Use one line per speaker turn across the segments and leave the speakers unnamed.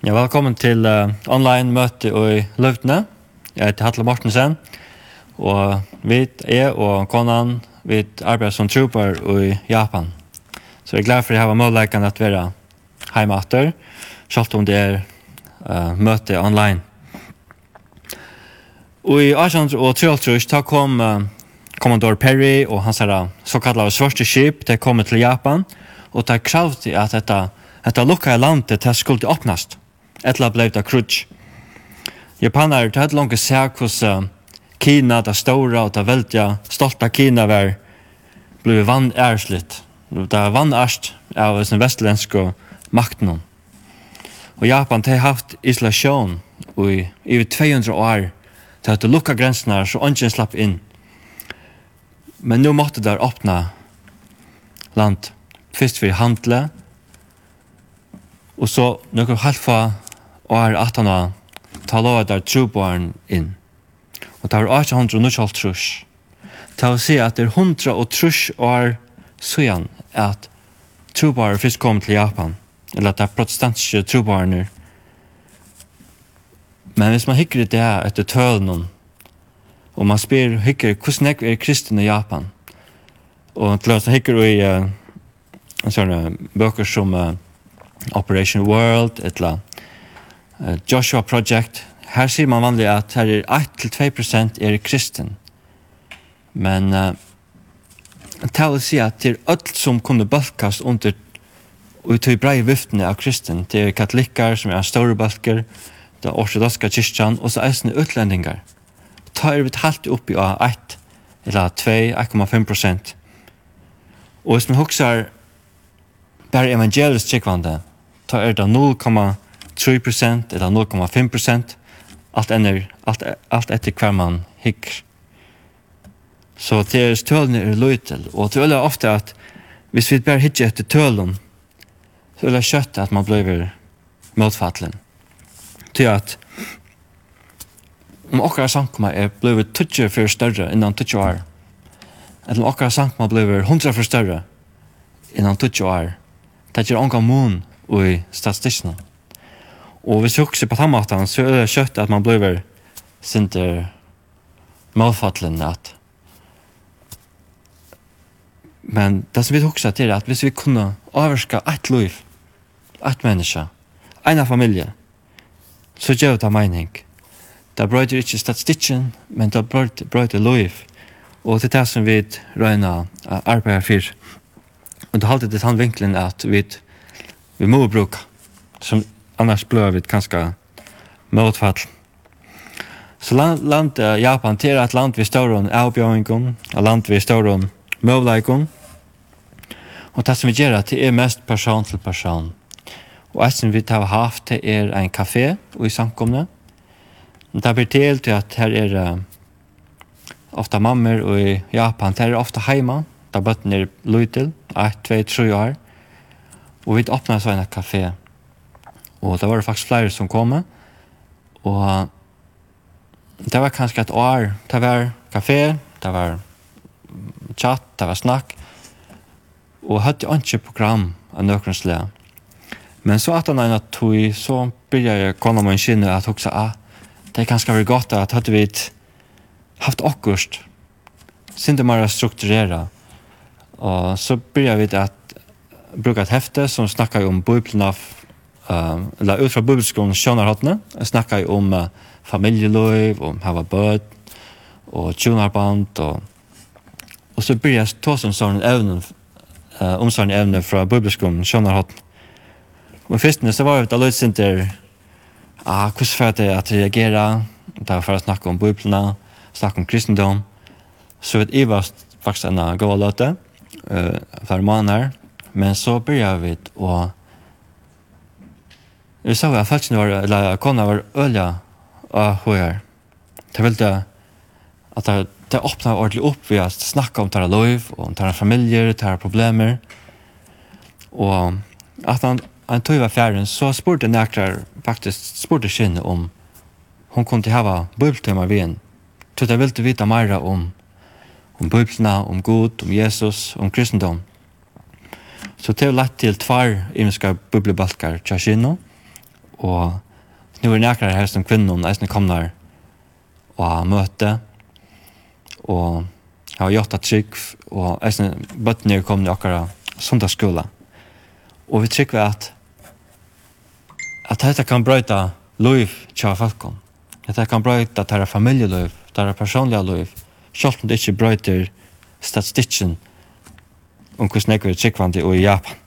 Ja, velkommen til uh, online-møte i Løvtene. Jeg heter Hatle Mortensen, og vi er og konan vi arbeider som trooper i Japan. Så jeg er glad for å ha har muligheten at være hjemme etter, selv om det er uh, møte online. Og i 18 og 23 da kom uh, kommandor Perry og hans her såkallet svarte skip, til å komme til Japan, og de kravde at dette, dette lukket landet det skulle åpnast etla blei ta krutsk. Japanar er et langt sær kosa Kina ta stora og ta velja stolta Kina var blei vann ærslit. Ta vann ærst av sin vestlensko makten. Og Japan har haft isolasjon i over 200 år til at lukka grensene så ånden slapp inn. Men nu måtte der åpna land. Først for handle, og så noen halvfa og er at han har ta lov at der trobaren inn. Og det er 800 og trus. Ta å si at det er 100 og trus år søyan at trobaren først kom til Japan, eller at det er protestantiske trobarene. Men hvis man hikker det her etter tølen og man spyr hikker hvordan jeg er kristen i Japan, og til løsene hikker i uh, sånne bøker som uh, Operation World, et eller annet, Joshua Project, her sier man vanlig at her er 1-2% er kristen. Men uh, det vil si at det er alt som kunne balkast under og til brei viftene av kristen. Det er katolikker som er store balker, det er ortodoska kyrkjan, og så er det utlendingar. Ta er vi talt opp i 1 eller 2, 1,5%. Og hvis man huksar bare evangelisk tjekkvande, ta er det 0,5% 3% eller 0,5%, alt ender, alt, allt etter hver man hikker. Så deres tølene er løytel, og det er ofte at hvis vi bare hikker etter tølen, så er det kjøtt at man blir motfattelen. Til at om okkara sankma er blivit tutsi fyrir større innan tutsi år, eller om okkara sankma blivit hundra for større innan tutsi år, det er ikke ongan mun i statistikken. Og hvis du också på den måten så er det kjøtt at man blir inte målfattlen at Men det som vi också til er at hvis vi kunne avvarska ett liv, ett menneske, en familie, så gjør det mening. Det brøyder ikke statistikken, men det brøyder liv. Og det er det som vi røyna arbeider for. Og det er alltid den vinkelen at vi, vi må bruke, som annars blir vi ganska motfall. Så land, land uh, Japan til et land vi står om avbjøringen, et land vi står om møvleikon. Og det som vi gjør, det er mest person til person. Og et som vi har haft, det er en kafé i samkomne. Det blir til til at her er uh, ofta mammer i Japan, det er ofta heima, da bøtten er løy 1, 2, 3 år. Og vi åpner så en kafé. Og det var faktisk flere som kom. Og det var kanskje et år. Det var kafé, det var chat, det var snakk. Og hadde ikke program av nøkron slag. Men så at han er tog, så begynte jeg kona min kynne at hun sa, ah, det er kanskje vært godt at hadde vi haft akkurst. Sinde mer strukturera. Og så begynte vi at bruka et hefte som snakka om bøyplene av uh, eller ut fra bibelskolen Jeg snakka jo om uh, familjeløyv, om hava bød, og tjonarband, og, og så blir jeg tås om sånne evnen, uh, om sånn evne fra bibelskolen Sjønarhattene. Men først så var det litt sint der, ah, hvordan får jeg at reagere, da var for å snakke om bibelene, snakke om kristendom, så vet jeg var faktisk en god løte, uh, for måneder, men så begynner vi å Vi sa at falskene var, eller kona var ølja av høyar. Det ville at det, det åpna ordentlig opp ved å snakke om tæra loiv, og om tæra familier, tæra problemer. Og at han, han tog var fjæren, så spurte nekrar, faktisk spurte kynne om hon kunne hava bibeltøymer ved en. Så det ville vita meira om, om bibelna, om Gud, om Jesus, om kristendom. Så det var lett til tvar imenska bibelbalkar tja kynne, og nu er nekrar her som kvinnon eisne komnar og møte og jeg har gjort at trygg og eisne bøttene er kommet i akkurat sundagsskola og vi trygg at at dette kan brøyta liv til falkon at dette kan brøyta til familieliv, til personlige liv, selv om det ikke brøyter statistikken om hvordan jeg er tryggvandi og i Japan.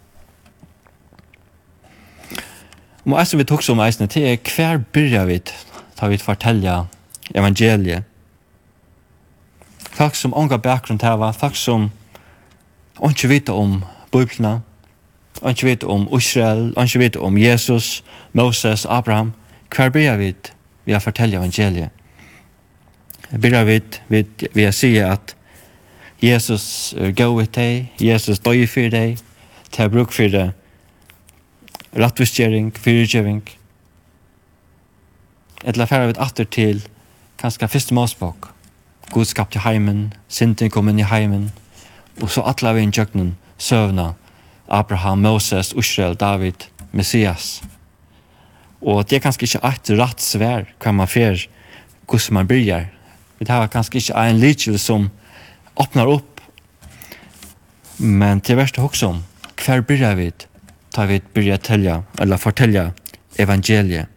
Og eisen vi tok som eisen, til er hver byrja vi tar vi fortelja evangeliet. Folk som unga bakgrunn tava, folk som ånge vita om biblina, ånge vita om Israel, ånge vita om Jesus, Moses, Abraham. Hver byrja vi vi har fortelja evangeliet. Byrja vi vi har sier at Jesus er gau i deg, Jesus døy for deg, til bruk for deg, rattvistgjering, fyrirgjering. Etla færa vi atter til kanskje fyrste målspåk. Gud skapte heimen, sinten kom inn i heimen, og så atla vi inn tjøkkenen, søvna, Abraham, Moses, Israel, David, Messias. Og det er kanskje ikke et rett svær hva man fer, hvordan man byrjar. Det her er kanskje ikke en lykkel som åpnar opp. Men til verste også, hver byrjar vi det? ta vi byrja telja, eller fortelja evangeliet.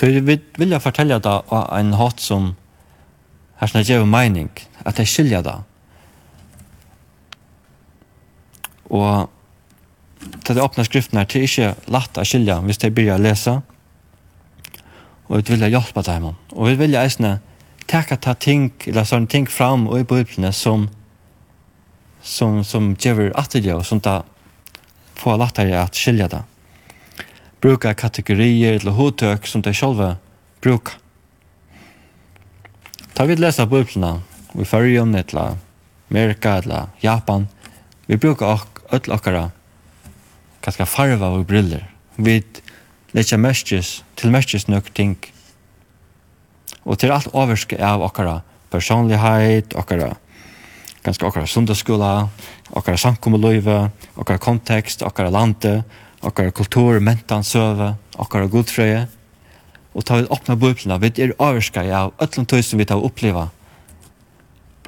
Så vi vilja fortelja da av en hatt som her som gjør mening, at jeg skilja da. Og til det åpne skriften her, til ikke lagt å skilja hvis jeg byrja å og vi vilja hjelpa dem. Og vi vilja eisne teka ta ting, eller sånne ting fram og i bøyblene som som som gjør atterlig og som da få lättare att skilja det. Bruka kategorier eller hotök som de själva brukar. Ta vi läsa biblarna i Färjön eller Amerika eller Japan. Vi brukar öll okkara ganska farva og briller. Vi lekkja mestis, til mestis nøk ting. Og til alt overske av okkara personlighet, okkara ganska okkara sundagsskola, okkara samkommeløyve, okkara kontekst, okkara lande, okkara kultur, mentan, søve, okkara godfrøye. Og ta vi åpna bøyplina, vi er avvarska av öllum tøy som vi tar oppleva.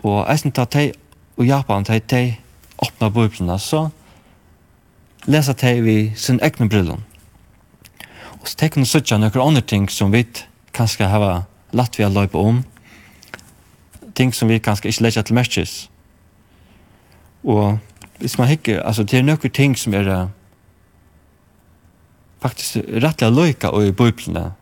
Og eisen ta tei, og Japan ta tei åpna bøyplina, så lesa tei vi sin egnu brillon. Og så tekken suttja nøkker andre ting som vi kanskje hava latvia vi løypa om, ting som vi kanskje ikke leitja til merkes, Og hvis man hikker, altså det er noen ting som er uh, faktisk rettelig løyka og i bøyplene.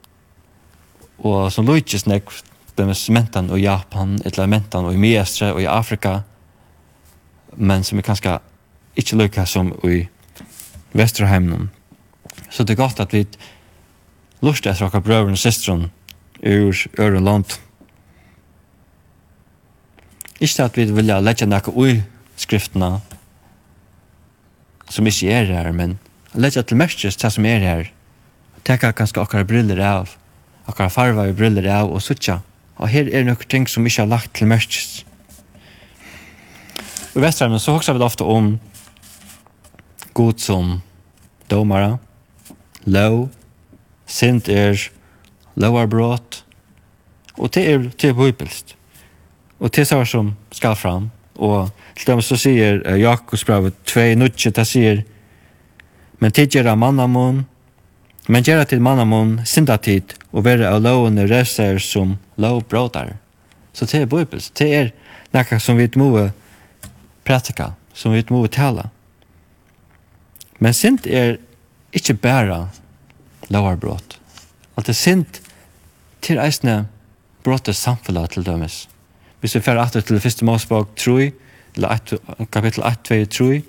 Og som løykes nek, det med mentan og Japan, eller mentan og i Miestre og i Afrika, men som er kanskje ikke løyka som i Vesterheimen. Så det er godt at vi lurt etter okkar brøveren og systeren ur øren land. Ikke at vi vilja letja nekka ui skriftene som ikke er her, men lett til merkes det som er her. Tekka kanskje akkurat briller av, akkurat farva i briller av og suttja. Og her er noen ting som ikke er lagt til merkes. I Vestrarmen så hoksar vi ofte om god som domare, lov, sint er lovarbrot, og det er, det er. Og det er som skal fram, og til dem så sier uh, Jakobs brev 2 nutje, det sier Men tid gjerra mannamon, men gjerra til mannamon synda tid, og være av lovene reser som lovbrådar. Så det er bøybels, det er nekka som vi må pratika, som vi må tala. Men synd er ikke bæra lovarbrott. Alt er synd til eisne brottet samfunnet til dømes hvis vi fer atter til første Mosebok 3, til kapitel 8, 2, 3,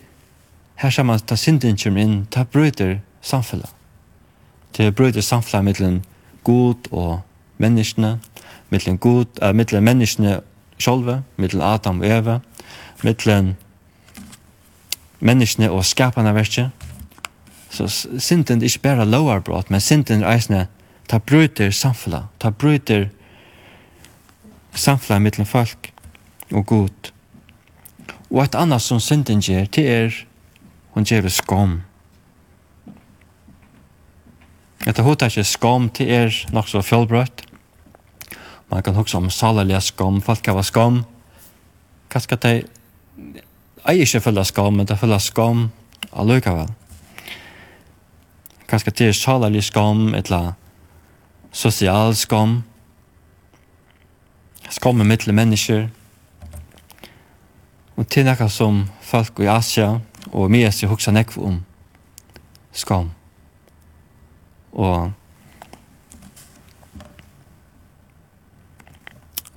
her ser man ta synden kommer inn, ta bryter samfunnet. Det bryter samfunnet mellom god og menneskene, mellom god, äh, mellom menneskene sjølve, mellom Adam og Eva, mellom menneskene og skapende verket Så synden er ikke bare lovarbrot, men synden er eisne ta bryter samfunnet, ta brøyder samflag mittlen folk og god. Og et annet som synden gjør, det er hun gjør skom. Etter hodet ikke skam, det er nok så fjellbrøtt. Man kan huske om salerlige skam, folk har skam. Hva skal de... Jeg er ikke full skam, men de er skam av allikevel. Hva skal de salerlige skom, eller sosial skam, skommer mittle mennesker. Og til nekka som folk i Asia og mye som hoksa nekk om skam. Og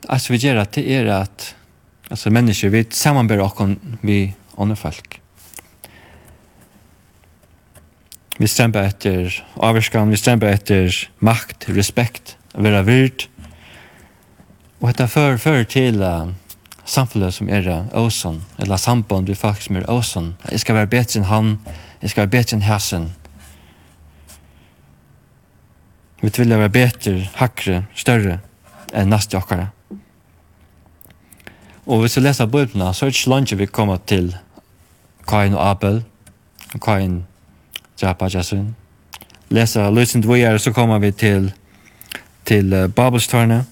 Alltså vi gör att det är att alltså människor vi sammanbär och vi andra folk. Vi stämper etter avvarskan, vi stämper etter makt, respekt, å være virt, Og dette fører før til uh, samfunnet som er åsen, eller samband vi faktisk som er åsen. Jeg skal være bedre enn han, jeg skal være bedre enn hæsen. Vi vil være bedre, hakre, større enn neste okkara. Og hvis vi leser bøyblene, så er det ikke langt vi kommer til Kain og Abel, Kain drapa Jesun. Leser løsent vi er, så kommer vi til, til Babelstårnet,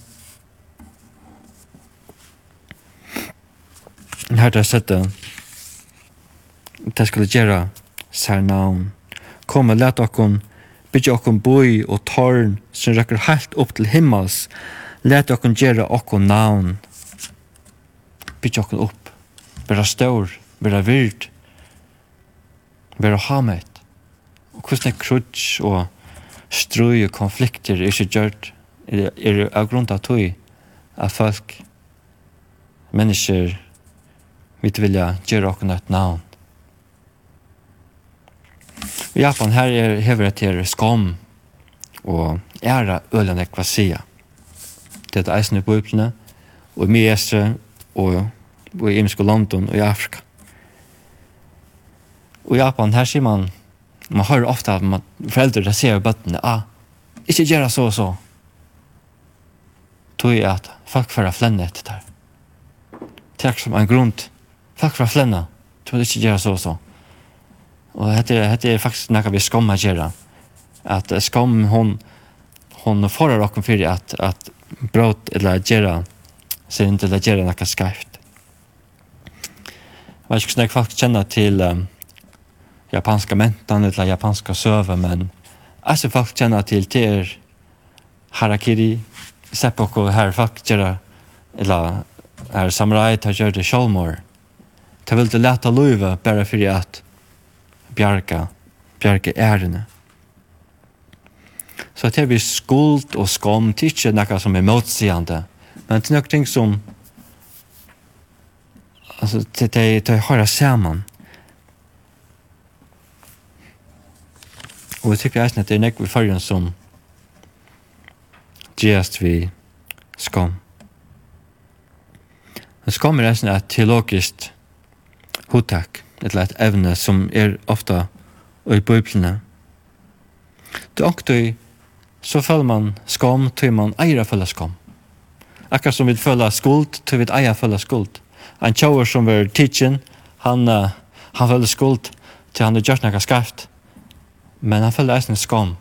Her har jeg sett det. Det skulle gjøre sær navn. Kom og let okkon, bygge okkon boi og tårn som rekker helt opp til himmels. Let okkon gjøre okkon navn. Bytja okkon opp. Være stor, være vird, være hamet. Og hvordan er krutsk og strøy og konflikter er ikke gjørt er, er av grunn av tog at folk, mennesker, vi vilja gjøre okken et navn. I Japan her er hever et her skam og æra ølen ekvasia. Det er eisen i bøyplene og mye estre og, i Imsko London og i Afrika. Og i Japan her sier man man hører ofte at man, foreldre der ser bøttene ah, ikke gjøre så og så. Tog at folk får flenne etter der. Takk som en grunn til Takk for flenna. Du vil ikke gjøre så og så. Og dette, dette er faktisk noe vi skommer gjøre. At skam, hon, hon forar dere for at, at brot eller gjøre synd eller gjøre noe skarft. Jeg vet ikke hvordan jeg faktisk kjenner til um, japanska mentan eller japanska söver men jeg som faktisk kjenner til til harakiri, seppoku, her faktisk eller er samurai tar gjør det sjølmord. Det ville leta løyve bare for at bjerga, bjerga ærene. Så det blir skuld og skam, det er ikke noe som er motsigende, men det er noe ting som altså, det, det, det jeg sammen. Og jeg tykker eisen at det er nekk vi fargen som gjest vi skam. Men skam er eisen et teologisk hotak, eller et evne som er ofta i bøyblene. Det ångtøy, så føler man skam til man eier å føle skam. Akkurat som vi føler skuld til vi eier å føle skuld. En tjauer som var teaching, han, uh, han føler skuld til han er gjort noe skarft. Men han føler eisen skam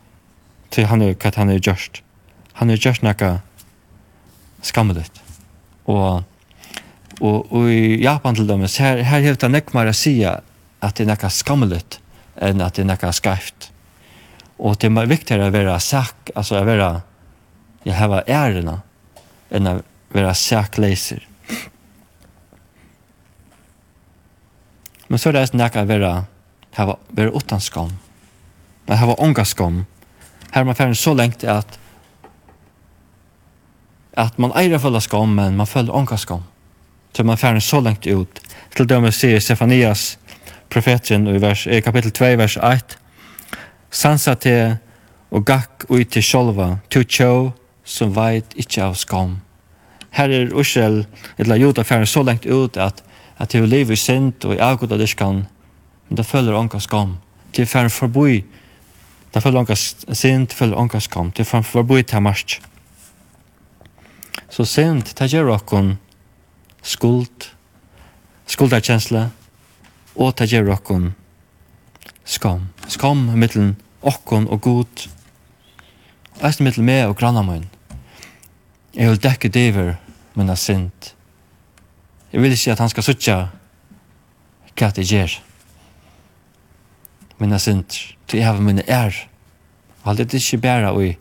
til han er hva han er gjort. Han er gjort noe skammelig. Og Og, og i Japan til dømes, her, her hevda nekk meir å at det er nekka skammelig enn at det er nekka skarft. Og det er viktigere å være sak, altså å være, jeg heva ærena, enn å være sakleiser. Men så er det nekka å være, heva, være utan skam. Men heva unga skam. Her er man ferdig så lengt at at man eier å følge skam, men man følger unga skam som man färden så lengt ut. Till dömes sier Stefanias, profeten, i vers, i kapittel 2, vers 1. Sansa te og gakk ut til sjolva, to tjå som veit ikkje av skam. Her er Ursel, eller Jota färden så lengt ut at at til liv i synd og i avgått av diskan, men det følger ånka skam. Til færre forboi, det følger ånka synd, det følger ånka skam, til færre forboi til marsk. Så synd, det gjør åkken, skuld, skuldarkjensla, og ta gjør okkon skam. Skam mittelen okkon og god, eist mittelen med og grannamoin. Jeg vil dekke diver, men er sint. Jeg vil ikke at han skal sutja hva det gjør. Men er sint, til jeg har mine er. Alt det er ikke bæra i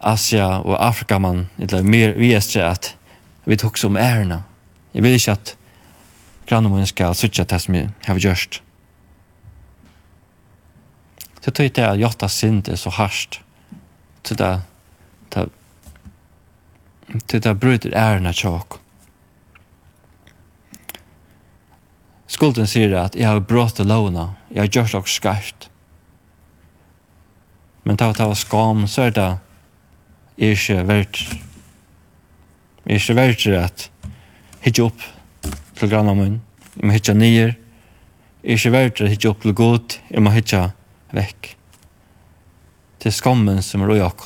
Asia og Afrika man, eller mer vi er at vi tok som ærna. Jeg vil ikke at grann min skal sutja det som jeg har gjørst. Så tog det at jotta synd er så harsht. Så det til det bryter ærena tjåk. Skulden sier at jeg har brått lovna, jeg har gjort dere skarpt. Men ta og ta skam, så er det ikke vært Men jeg er ikke verdt at hitje opp til programmet min, jeg må hitje nyer, jeg er ikke verdt at hitje opp til god, jeg må hitje vekk. Til skammen som er ujak.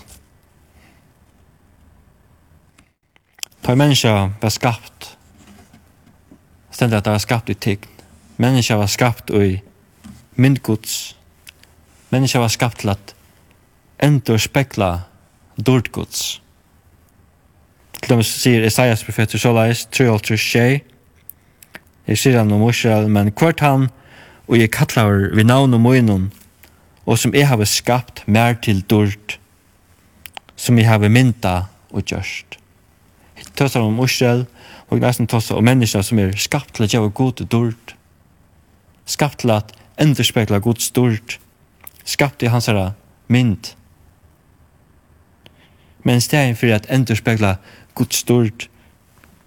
Ta menneska var skapt, stendet at det var skapt i tign. Menneska var skapt i myndgods. Menneska var skapt til at endur spekla dårdgods. Til dem sier Isaias profeter så leis, tru og tru tjei. Jeg sier han om Israel, men kvart han, og jeg kallar vi navn og møynun, og som jeg har skapt mer til dørt, som jeg har mynda og gjørst. Jeg tøsar om Israel, og jeg nesten tøsar om mennesker som er skapt til at gjøre god til dørt, skapt til at endurspekla god stort, skapt i hans herre mynd. Men stegen for at endurspekla god gudstort,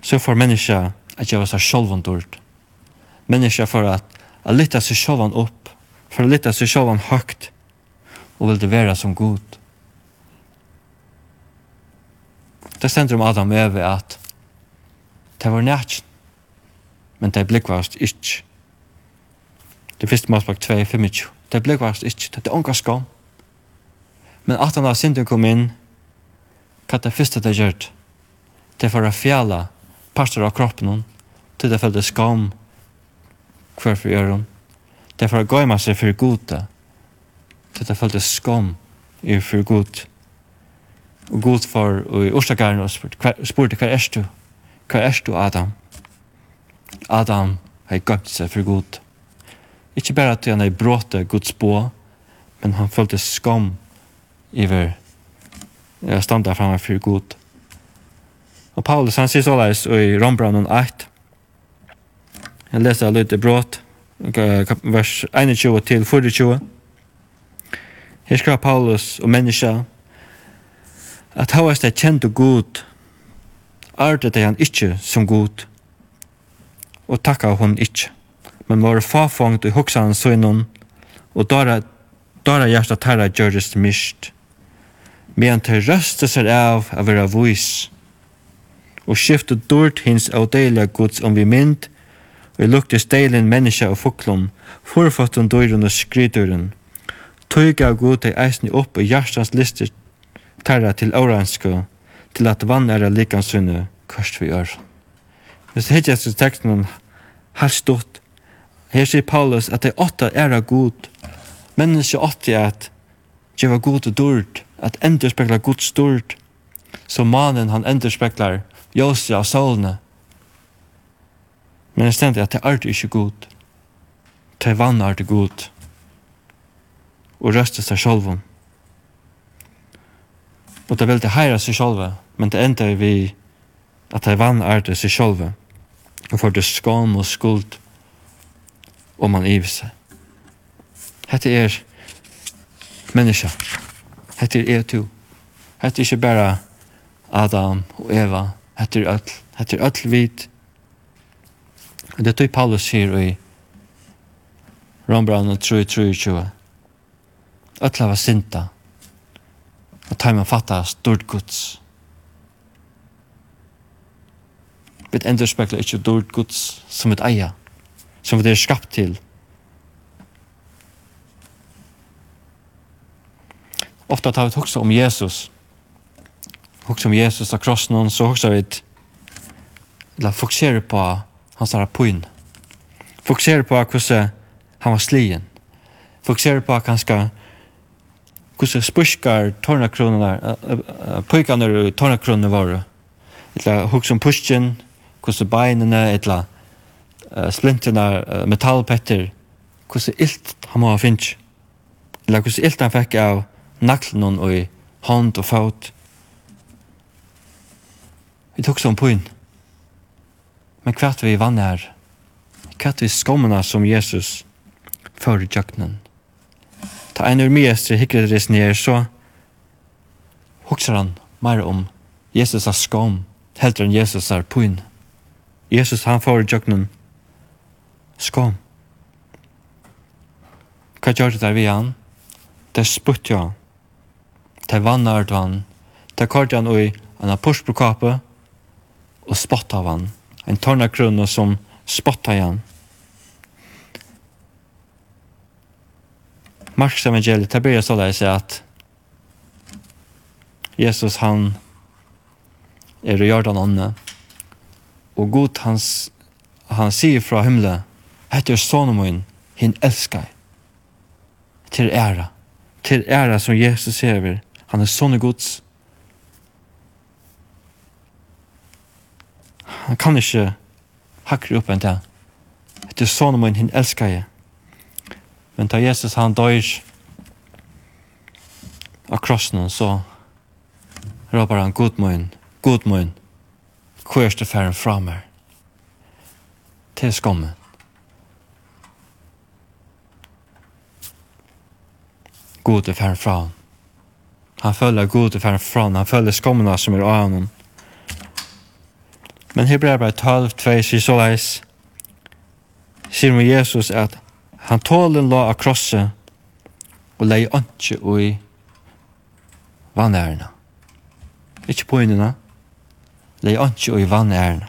så får menneska at gjøre seg sjolvan dort. Menneska for at, at lytta seg sjolvan opp, for at lytta seg sjolvan høgt, og vil det være som god. Det stender om Adam og Eve at det var nært, men det blikkvarst ikke. Det første målsbak 2, 25. Det blikkvarst ikke, det er ånga skam. Men at han har synden kom inn, hva det første det gjørt, til for å fjæla parter av kroppen til det følte skam hver for øren til for å gå gøyma seg for gode til det følte skam i for god og god for og i orsakaren og spurte hva er du hva er du Adam? Adam har gømt seg for god ikke bare at han har brått Guds bå men han følte skam i hver jeg standa framme for god Og Paulus han sier såleis i Rombranen 8. Jeg leser litt brått, vers 21 til 24. Her skriver Paulus og menneska at hva er det kjent og god. Er det han ikke som god. Og takka hon ikke. Men var fafangt i hoksan søgnon, og dara, dara hjertet herra gjørest mist men til røste seg av av å være og skiftet dårt hins av deilige gods om vi mynd, og lukte steilen menneska og fuklom, forfattun døyren og skryturen. Tøyga god til eisen opp i hjertens lister tarra til åransko, til at vann er likansunne, kørst vi gjør. Hvis det hittjes i teksten har stått, her sier Paulus at det åtta er av god, menneska åtta er at djeva god og dord, at enderspekla god stort, så manen han enderspeklar ljósi av solene. Men det stendig at det er ikke god. Det er vann er det god. Og røste seg sjolven. Og det vil det heira seg sjolve, men det enda vi at det er vann er det seg sjolve. Og for det skam og skuld om man iver seg. Hette er menneska. Hette er er to. Hette er ikke bare Adam og Eva hette er öll, hette er öll vit. Det er tog Paulus sier i Rombraun 3, 3, 20. Öll hava synda og ta man fatta stort Guds. Vi endur spekla ikkje stort Guds som et eia, som vi er skapt til. Ofta tar vi også om Jesus, hugsa om Jesus av krossen hon, så hugsa vi la fokusere på hans där poin. Fokusere på hvordan han var slien. Fokusere på kanske hur spuskar torna kronorna pojkarna ur torna kronor var. Eller hugsa om pusken, etla. benen eller uh, metallpetter hvordan ilt han må ha finch. Eller hvordan ilt han fikk av naklen og i hand og fot. Vi tok som på inn. Men kvart vi vann her, kvart vi skommene som Jesus før jøkkenen. Ta en ur mjester hikker det ned, så hokser han mer om Jesus er skom, helt enn Jesus er på inn. Jesus han før jøkkenen skom. Hva gjør det der vi han? Det sputt jo han. Det vann er han. Det kort han i en apostelkape, og spott av han. En tornakrona som spott av han. Marks evangeliet, det blir så där sig Jesus han er i Jordan ånne og god hans han sier fra himle hette er sonen min hin elskar til æra til æra som Jesus hever han er sonen gods Han kan ikke hakre opp enn det. Etter sånn min hinn elsker jeg. Men da Jesus han døyr av krossen, så råper han, god min, god min, hvor er det færen fra meg? Til skommen. God er færen fra han. Han føler god er færen fra han. Han føler skommene som er av honom. Men Hebrea bare 12, 2, sier så leis, sier med Jesus at han tålen la av krosset og leie åndsje ui vannærene. Ikke på innene, leie åndsje ui vannærene.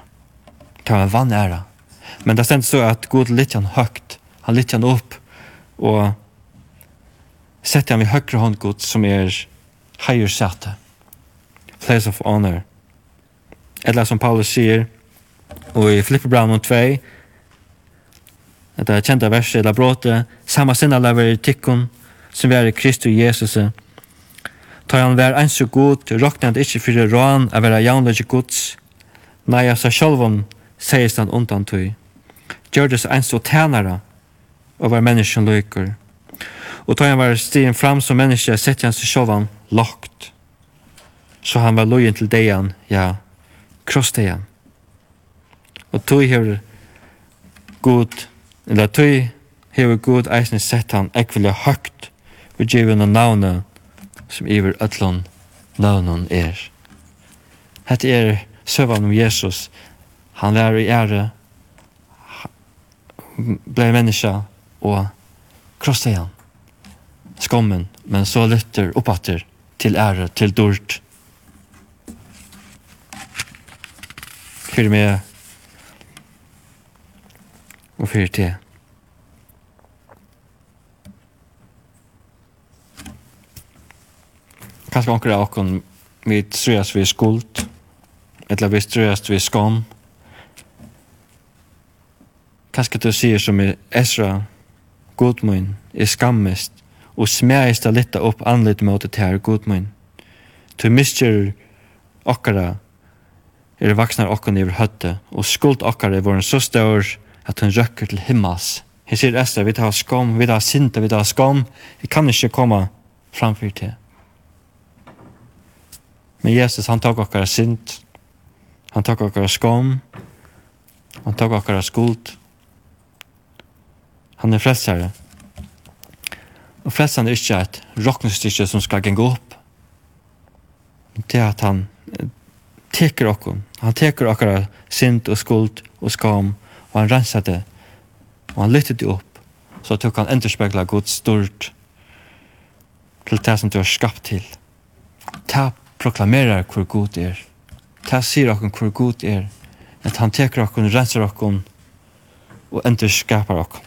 Det var vannære. Men det stendte så at Gud litt han høgt, han litt han opp, og sette han i høyre hånd Gud som er heier sette. Place of honor. Eller som Paulus sier, og i Filipperbrann 2, Det er kjenta verset, eller bråte, samme sinne lever i tikkun, som vi er i Kristus Jesus. Tar han vær ens og god, råkner han ikke fyrir råan av vera jaunløse gods, nei, av seg sjálfum, sies han undan tøy. Gjør det så ens og tænare, og var menneskjen løyker. Og tar han vær stien fram som menneske, sett han seg sjálfum lagt, så han var løyen til deian, ja, krossdegan. Og tui hever god, eller tøy hever god eisne sett han ekvile høgt og givin av navnet som iver ötlun navnen er. Hette er søvann om Jesus. Han lær i ære, blei menneska og krossdegan. Skommen, men så lytter oppatter til ære, til dort, fyrir meg og fyrir til. Kanskje anker av okken vi trøyast vi skuld, eller vi trøyast vi skam. Kanskje du sier som i Esra, godmøyn, er skammest, og smæist a litta opp anlitt mot til her godmøyn. Du mister okkara er vaksnar okkon iver høtte, og skuld okkar er våren så stør at hun røkker til himmels. Her sier Esther, vi tar skam, vi tar sint vi tar skam, vi kan ikke komme framfyr til. Men Jesus, han tok okkar sint, han tok okkar skam, han tok okkar skuld. Han er frelsare. Og frelsaren er ikke et rocknestykke som skal gjenge opp. Det er at han teker okkom Han teker akkara synd og skuld og skam, og han rensar det, og han lytter det opp, så tok han enderspegla Guds stort til det som du har skapt til. Ta proklamerar hvor god er. Ta sier okkur hvor god er, at han teker okken, renser okken, og enderskapar okken.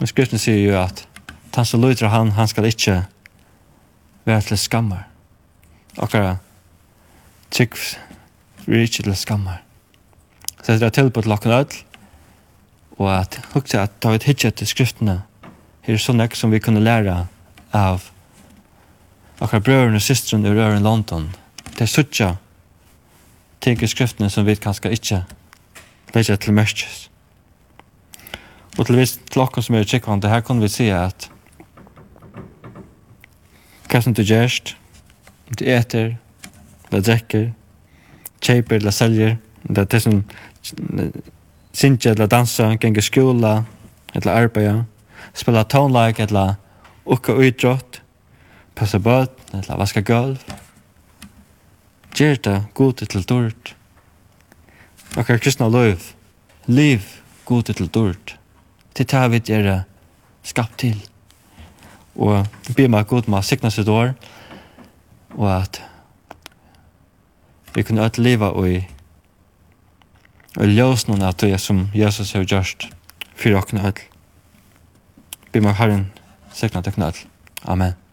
Og skriften sier jo at han som lytter han, han skal ikke være til skammer okkara tjekv vi er ikke til skammer. Så det er tilbud til okkara ødel, og at hukse at da vi hittet til skriftene, her er sånn ek som vi kunne lære av akkurat brøren og systeren i røren London. Det er suttja ting i skriftene som vi kanskje ikke leger til mørkjes. Og til vis til okken som er tjekkvande, her kunne vi si at hva som du gjerst, du äter, du dricker, köper eller säljer. Det är som synge eller dansa, gänga skola, eller arbeta, spela tonlag eller åka utdrott, passa bøt, eller vaska gulv. Gjer det god til dård. Okkar kristna løyv, liv god til dård. Til det vi gjør skapt til. Og be meg god med sikna sitt år, og at vi kunne alle leva og i og ljøs noen av det som Jesus har gjort for åkne ødel. Be meg Herren, sikna tekne ødel. Amen.